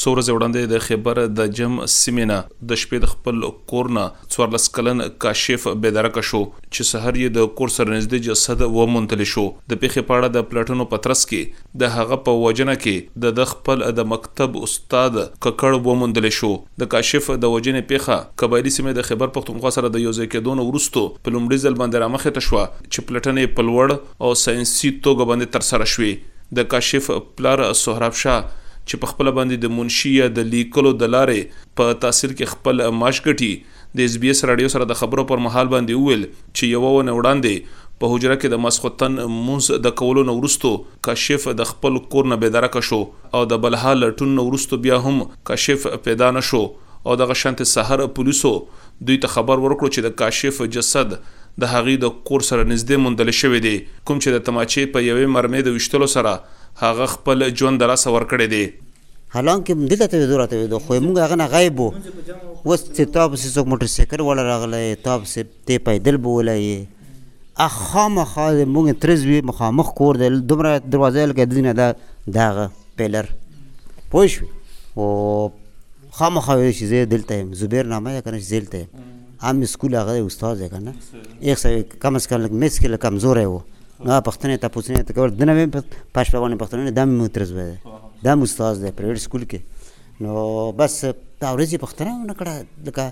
څو ورځې وړاندې د خیبر د جم سیمې نه د شپې د خپل کور نه 14 کلن کاشف بېدرک شو چې سحر یې د کور سره نږدې جسد وموندل شو د پیښې په اړه د پلټنو په ترڅ کې د هغه په وژنه کې د ده خپل د مکتب استاد ککړ وموندل شو. د کاشف د وژنې پېښه قبایلي سیمې د خېبر پښتونخوا سره د یوځای کېدو نه وروسته په لومړي ځل باندې رامخې ته شوه چې پلټنې یې په لوړ او ساینسي توګه باندې ترسره شوې. د کاشف پلار سهراب شاه چې په خپله باندې د منشي یا د لیکلو د لارې په تاثیر کې خپل معاش ګټي، د اس بي اس راډیو سره د خبرو پر مهال باندې وویل چې یوه اونۍ وړاندې په حجره کې د ماسخوتن لمونځ د کولو نه وروسته کاشف د خپل کور نه بې درکه شو او د بلها لټون نه وروسته بیا هم کاشف پیدا نه شو او دغه شانتې سهار پولیسو دوی ته خبر ورکړو چې د کاشف جسد د هغې د کور سره نږدې موندل شوی دی کوم چې د تماچې په یوې مرمې د ویشتلو سره هغه خپل ژوند د لاسه ورکړی دی. حالانکه دلته تاوېدو را تاوېدو خو موږ هغه نه غیب وو اوس چې تا پسې څوک موټر سایکل والا راغلی تا پسې ته پیدل بولی یې خامخا موږ تره زوی مخامخ کور دی دومره دروازه لکه د نه ده دغه پیلر پوه شوې او خامخا ویل چې زه دلته یم زبیر نامه یې کنه چې دلته یم هم اسکول هغه دی استاد دی کنه یو سړی کم از کم لږ میس کې لږ کمزوری و نو پښتنې ته پوښتنې ته کول دنه مې پښ په باندې پښتنې دا مې مترز وای دا مې استاد دی پرایویټ سکول کې نو بس دا ورځې پښتنه ونه کړه لکه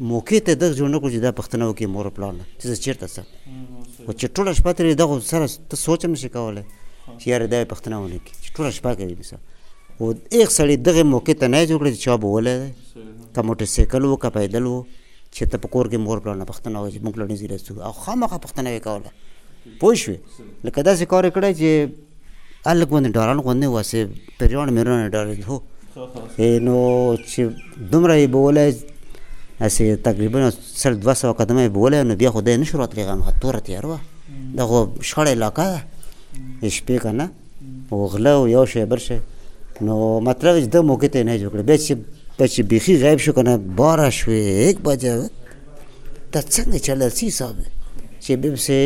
موقع ته دغه جوړ نه کړو چې دا پښتنه وکړي مور پلار نه چې زه چېرته څه خو چې ټوله شپه ترې دغه سره ته سوچ هم نشي کولی چې یاره دا یې پښتنه ونه کړي چې ټوله شپه کوي مثال او ایک سړی دغه موقع ته نه جوړ کړي چې چا به ولی که موټر سایکل وو که پیدل وو چې ته په کور کې مور پلار نه پښتنه وای چې موږ لړنې زیره څو او خامخا پښتنه وې کوله پوه شوې لکه داسې کار یې کړی چې هلک غوندې ډارن غوندې وسې پریان میران یې ډارېد هو نو چې دومره یې بولی هسې تقریبا سل دوه سوه قدمه یې بولی نو بیا خو دی نه شو راتلی غمخه توره تیاره وه دا خو شخړه علاقه ده د شپې که نه او غله او یو شی بل شی نو مطلب چې د موقع ته نه جوړ کړ بیا چې بچ بیخي غیب شو کنه بارا شوې یک بجه ته څنګه چلل سی صاحب چې به سه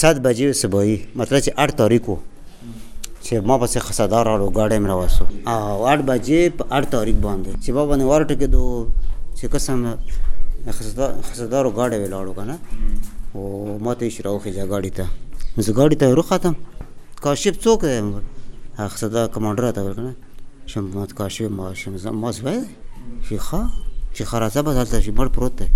صد بجې صبحي مطلب چې 8 تاریخو چې ما پسې خصدار راړو ګاډې مې راوسو او 8 بجې په 8 تاریخ باندې چې بابا نه ورټه کې دو چې قسم خصدار خصدار ګاډې ولاړو کنه او ماته یې چې راوخېژه ګاډي ته نو زه ګاډي ته وروختم کاشف څوک دی هغه صدا کمانډر راته وویل که نه چې ما کاشف ما شم ما زوی دی چې ښه چې ښه راځه بس هلته چې مړ پروت دی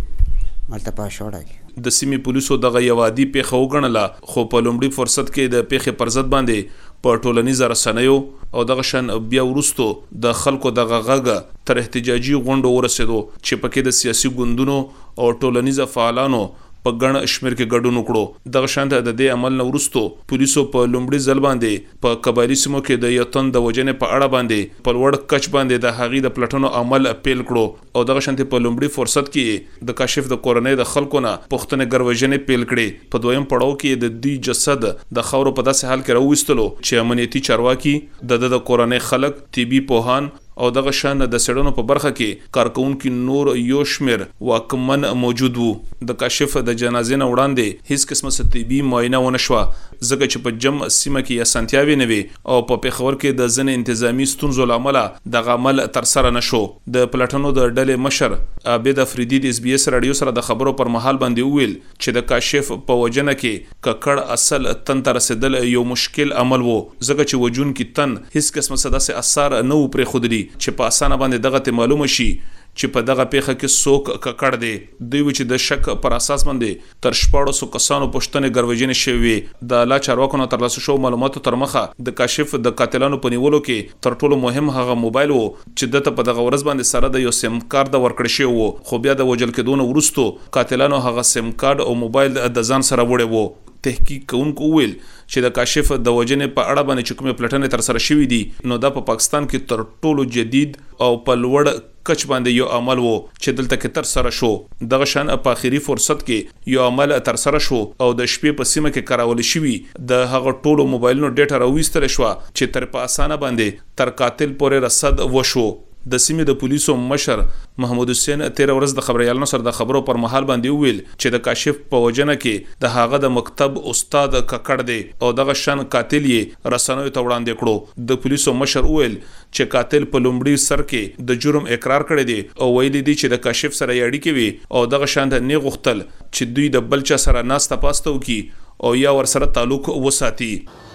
هلته په شاړه کې د سیمې پولیسو دغه یوه عادي پېښه وګڼله، خو په لومړي فرصت کې د پېښې پر ضد باندې په ټولنیزه رسنیو او دغه شان بیا وروسته د خلکو دغه غږ تر احتجاجي غونډو ورسېدو چې پکې د سیاسي ګوندونو او ټولنیزه فعالانو په ګڼ شمېر کې ګډون وکړو. دغه شان د د دې عمل نه وروسته پولیسو په لومړي ځل باندې په قبایلي سیمو کې د یو تن د وژنې په اړه باندې په لوړ کچ باندې د هغې د پلټنو عمل پیل کړو او دغه شانتې په لومړي فرصت کې یې د کاشف د کورنۍ د خلکو نه پوښتنې ګروژنې پیل کړې په دویم پړاو کې یې د دوی جسد د خاورو په داسې حال کې راوویستلو چې امنیتي چارواکي د ده د کورنۍ خلک طبي پوهان او دغه شان د څېړنو په برخه کې کارکوونکي نور يو شمېر واکمن موجود وو. د کاشف د جنازې نه وړاندې هېڅ قسمه څه طبي معاينه ونه شوه، ځکه چې په جم سيمه کې يې اسانتياوې نه وې او په پېښور کې د ځنې انتظامي ستونزو له امله دغه عمل تر سره نه شو. د پلټنو د ډلې مشر عابد افريدي د اس بي اس راډيو سره د خبرو پر مهال باندې وويل، چې د کاشف په وژنه کې ککړ عسل تن ته رسېدل یو مشکل عمل و، ځکه چې وژونکي تن هېڅ قسمه څه داسې اثار نه وو پرېښودلي چې په اسانه باندې دغه ته معلومه شي چې په دغه پېښه کې څوک ککړ دی. دوی وې چې د شک پر اساس باندې تر شپاړسو کسانو پوښتنې ګروژنې شوې وې. د لا چارواکو نه ترلاسه شوو معلوماتو ترمخه د کاشف د قاتلانو په نیولو کې تر ټولو مهم هغه موبایل و، چې ده ته په دغه ورځ باندې سره د یو سیم کارد ورکړې شوې وو خو بیا د وژل کېدو نه وروستو قاتلانو هغه سیم کارد او موبایل د دځان سره وړې وو. تحقیق کوونکو وویل چې د کاشف د وژنې په اړه باندې چې کومې پلټنې تر سره شوې دي نو دا په پاکستان کې تر ټولو جدید او په لوړ کچ باندې یو عمل وو چې دلته کې تر سره شو دغه شان په اخیري فرصت کې یو عمل تر سره شو او د شپې په سیمه کې کارول شوي د هغه ټولو موبایلونو ډیټه راوویستل شوه چې تر په اسانه باندې تر قاتل پورې رسد وشو. د سیمې د پولیسو مشر محمود حسین تېره ورځ د خبریالانو سره د خبرو پر مهال باندې وویل چې د کاشف په وژنه کې د هغه د مکتب استاد ککړ دی او دغه شان قاتل یې رسنیو ته وړاندې کړو. د پولیسو مشر وویل چې قاتل په لومړي سر کې د جرم اقرار کړی دی او ویلي دي چې د کاشف سره یې اړیکې وې او دغه شان نې غوښتل چې دوی د بل چا سره ناسته پاسته وکړي او یا ورسره تعلق وساتي.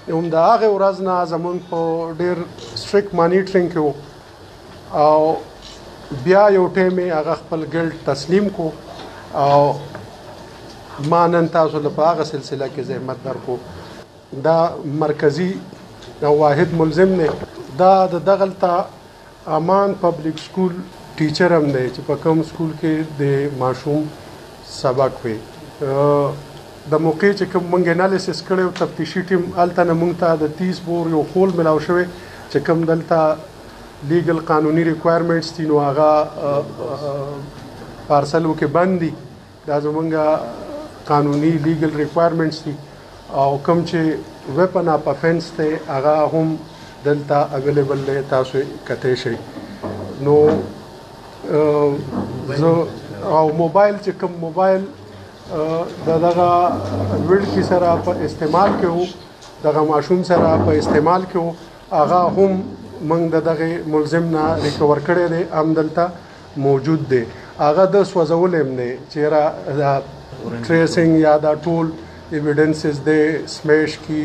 هم د هغه ورځ نه زمونږ په ډیر سټریک مانیټرینګ کې وو او بیا یو ټیم هغه خپل ګلټ تسلیم کو او ما نن تاسو له هغه سلسله کې زحمت درکو دا مرکزی او واحد ملزم نه دا د دغلطه امان پبلک سکول ټیچر هم دی چې په کوم سکول کې د ماشوم سبق وي د موقع چې کوم مونږ انالیسس کړي او تفتیشي ټیم الته نه مونږ ته د 30 بور یو خول ملاو شوی چې کوم دلته لیګل قانوني ریکوایرمنټس دي نو هغه پارسلو کې بندي دا زمونږ قانوني لیګل ریکوایرمنټس دي او کوم چې ویپن اپ افنس دی هغه هم دلته اویلیبل دی تاسو کته شي نو زه او موبایل چې کوم موبایل د دغه وړکی سره په استعمال کې وو دغه ماشوم سره په استعمال کې وو هغه هم موږ د دغه ملزم نه ریکور کړی دی هم دلته موجود دی هغه ده سوځولی هم دی چیرا دا ټریسنګ یا دا ټول ایویډنسز دی سمیش کی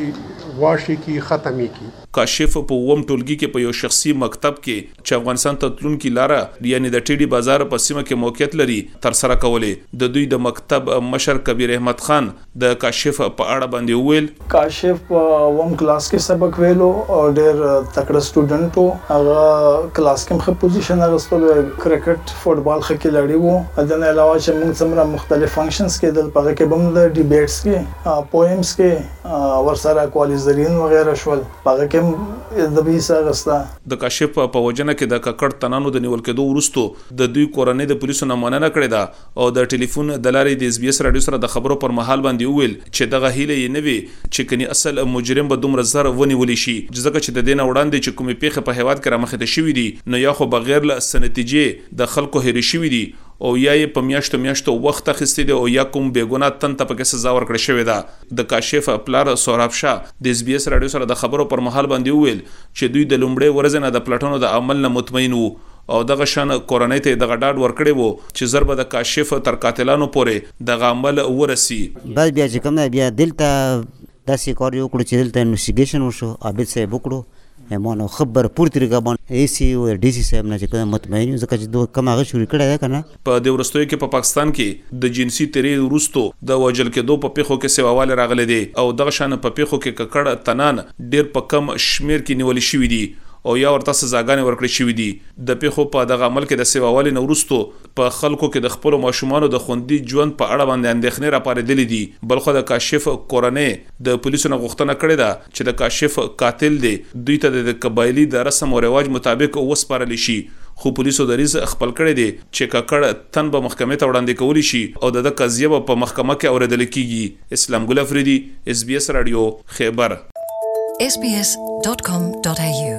واشی کی ختمی کی. کاشف په اووم ټولګي کې په یو شخصي مکتب کې چې افغانستان ته تلونکي لاره یعنې د ټیډي بازار په سیمه کې موقعیت لري ترسره کولې. د دوی د مکتب مشر کبیر احمد خان د کاشف په اړه باندې وویل. کاشف په اووم کلاس کې سبق ویلو او ډېر تکړه سټوډنټ و. هغه کلاس کې هم ښه پوزیشن اخیستلو، کرکټ، فوټبال ښه کیلاړي و. له دې نه علاوه چې موږ څومره مختلف فنکشنز کېدل په هغه کې به هم د ډیبیټس کې، پویمز کې ورسره کوالی زرین وغیره شول په هغه کې هم ادبي حصه اخیسته. د کاشف په وژنه کې د ککړ تنانو د نیول کېدو وروستو د دوی کورنۍ د پولیسو نه مننه کړې ده. او د ټیلیفون د لارې د ایس بي ایس راډیو سره د خبرو پر مهال باندې وویل چې دغه هیله یې نه وي چې کني اصل مجرم به دومره زر ونیول شي ځکه چې د دې نه وړاندې چې کومې پېښې په هېواد کې رامخې ته شوي دي نو یا خو بغیر له څه نتیجې د خلکو هېرې شوي دي او یا یې په میاشتو میاشتو وخت اخیستی دی او یا کوم بې ګناه تن ته پکې سزا ورکړې شوې ده د کاشف پلار سهراب شاه د ایس بي ایس راډیو سره د خبرو پر مهال باندې وویل چې دوی د لومړۍ ورځې نه د پلټنو د عمل نه مطمئن وو او دغه شان کورنۍ ته یې دغه ډاډ ورکړی وو چې زر به د کاشف تر قاتلانو پورې دغه عمل ورسي. بس بیا چې کوم ده بیا دلته داسې کار یې وکړو چې دلته انویسټیګیشن وشو عابد صاحب وکړو ایمان او خبر پور طریقه باندې ای سی او ډي سی صاحب نه چې کوم مطمئن یو ځکه چې دوه کوم هغه شروع کړی ده کنه په دې وروستیو کې په پاکستان کې د جنسي تېري وروسته د وژل کېدو په پېښو کې سیواوالی راغلی دی او دغه شان په پېښو کې ککړ تنان ډېر په کم شمېر کې نیول شوي دي او یا ورته سزاګانې ورکړل شوي دي. د پېښو په دغه عمل کې د سیواوالي نه وروسته په خلکو کې د خپلو ماشومانو د خوندي ژوند په اړه باندې اندېښنې راپارېدلې دي بلخوا د کاشف کورنۍ د پولیسو نه غوښتنه کړې ده چې د کاشف قاتل دې دوی ته د د قبایلي د رسم او رواج مطابق وسپارل شي خو پولیسو دریځ خپل کړی دی چې ککړ تن به محکمې ته وړاندې کول شي او د ده قضیه به په محکمه کې اوریدل کیږي اسلام ګل افریدي اس بي اس راډیو خیبر. sbs.com.au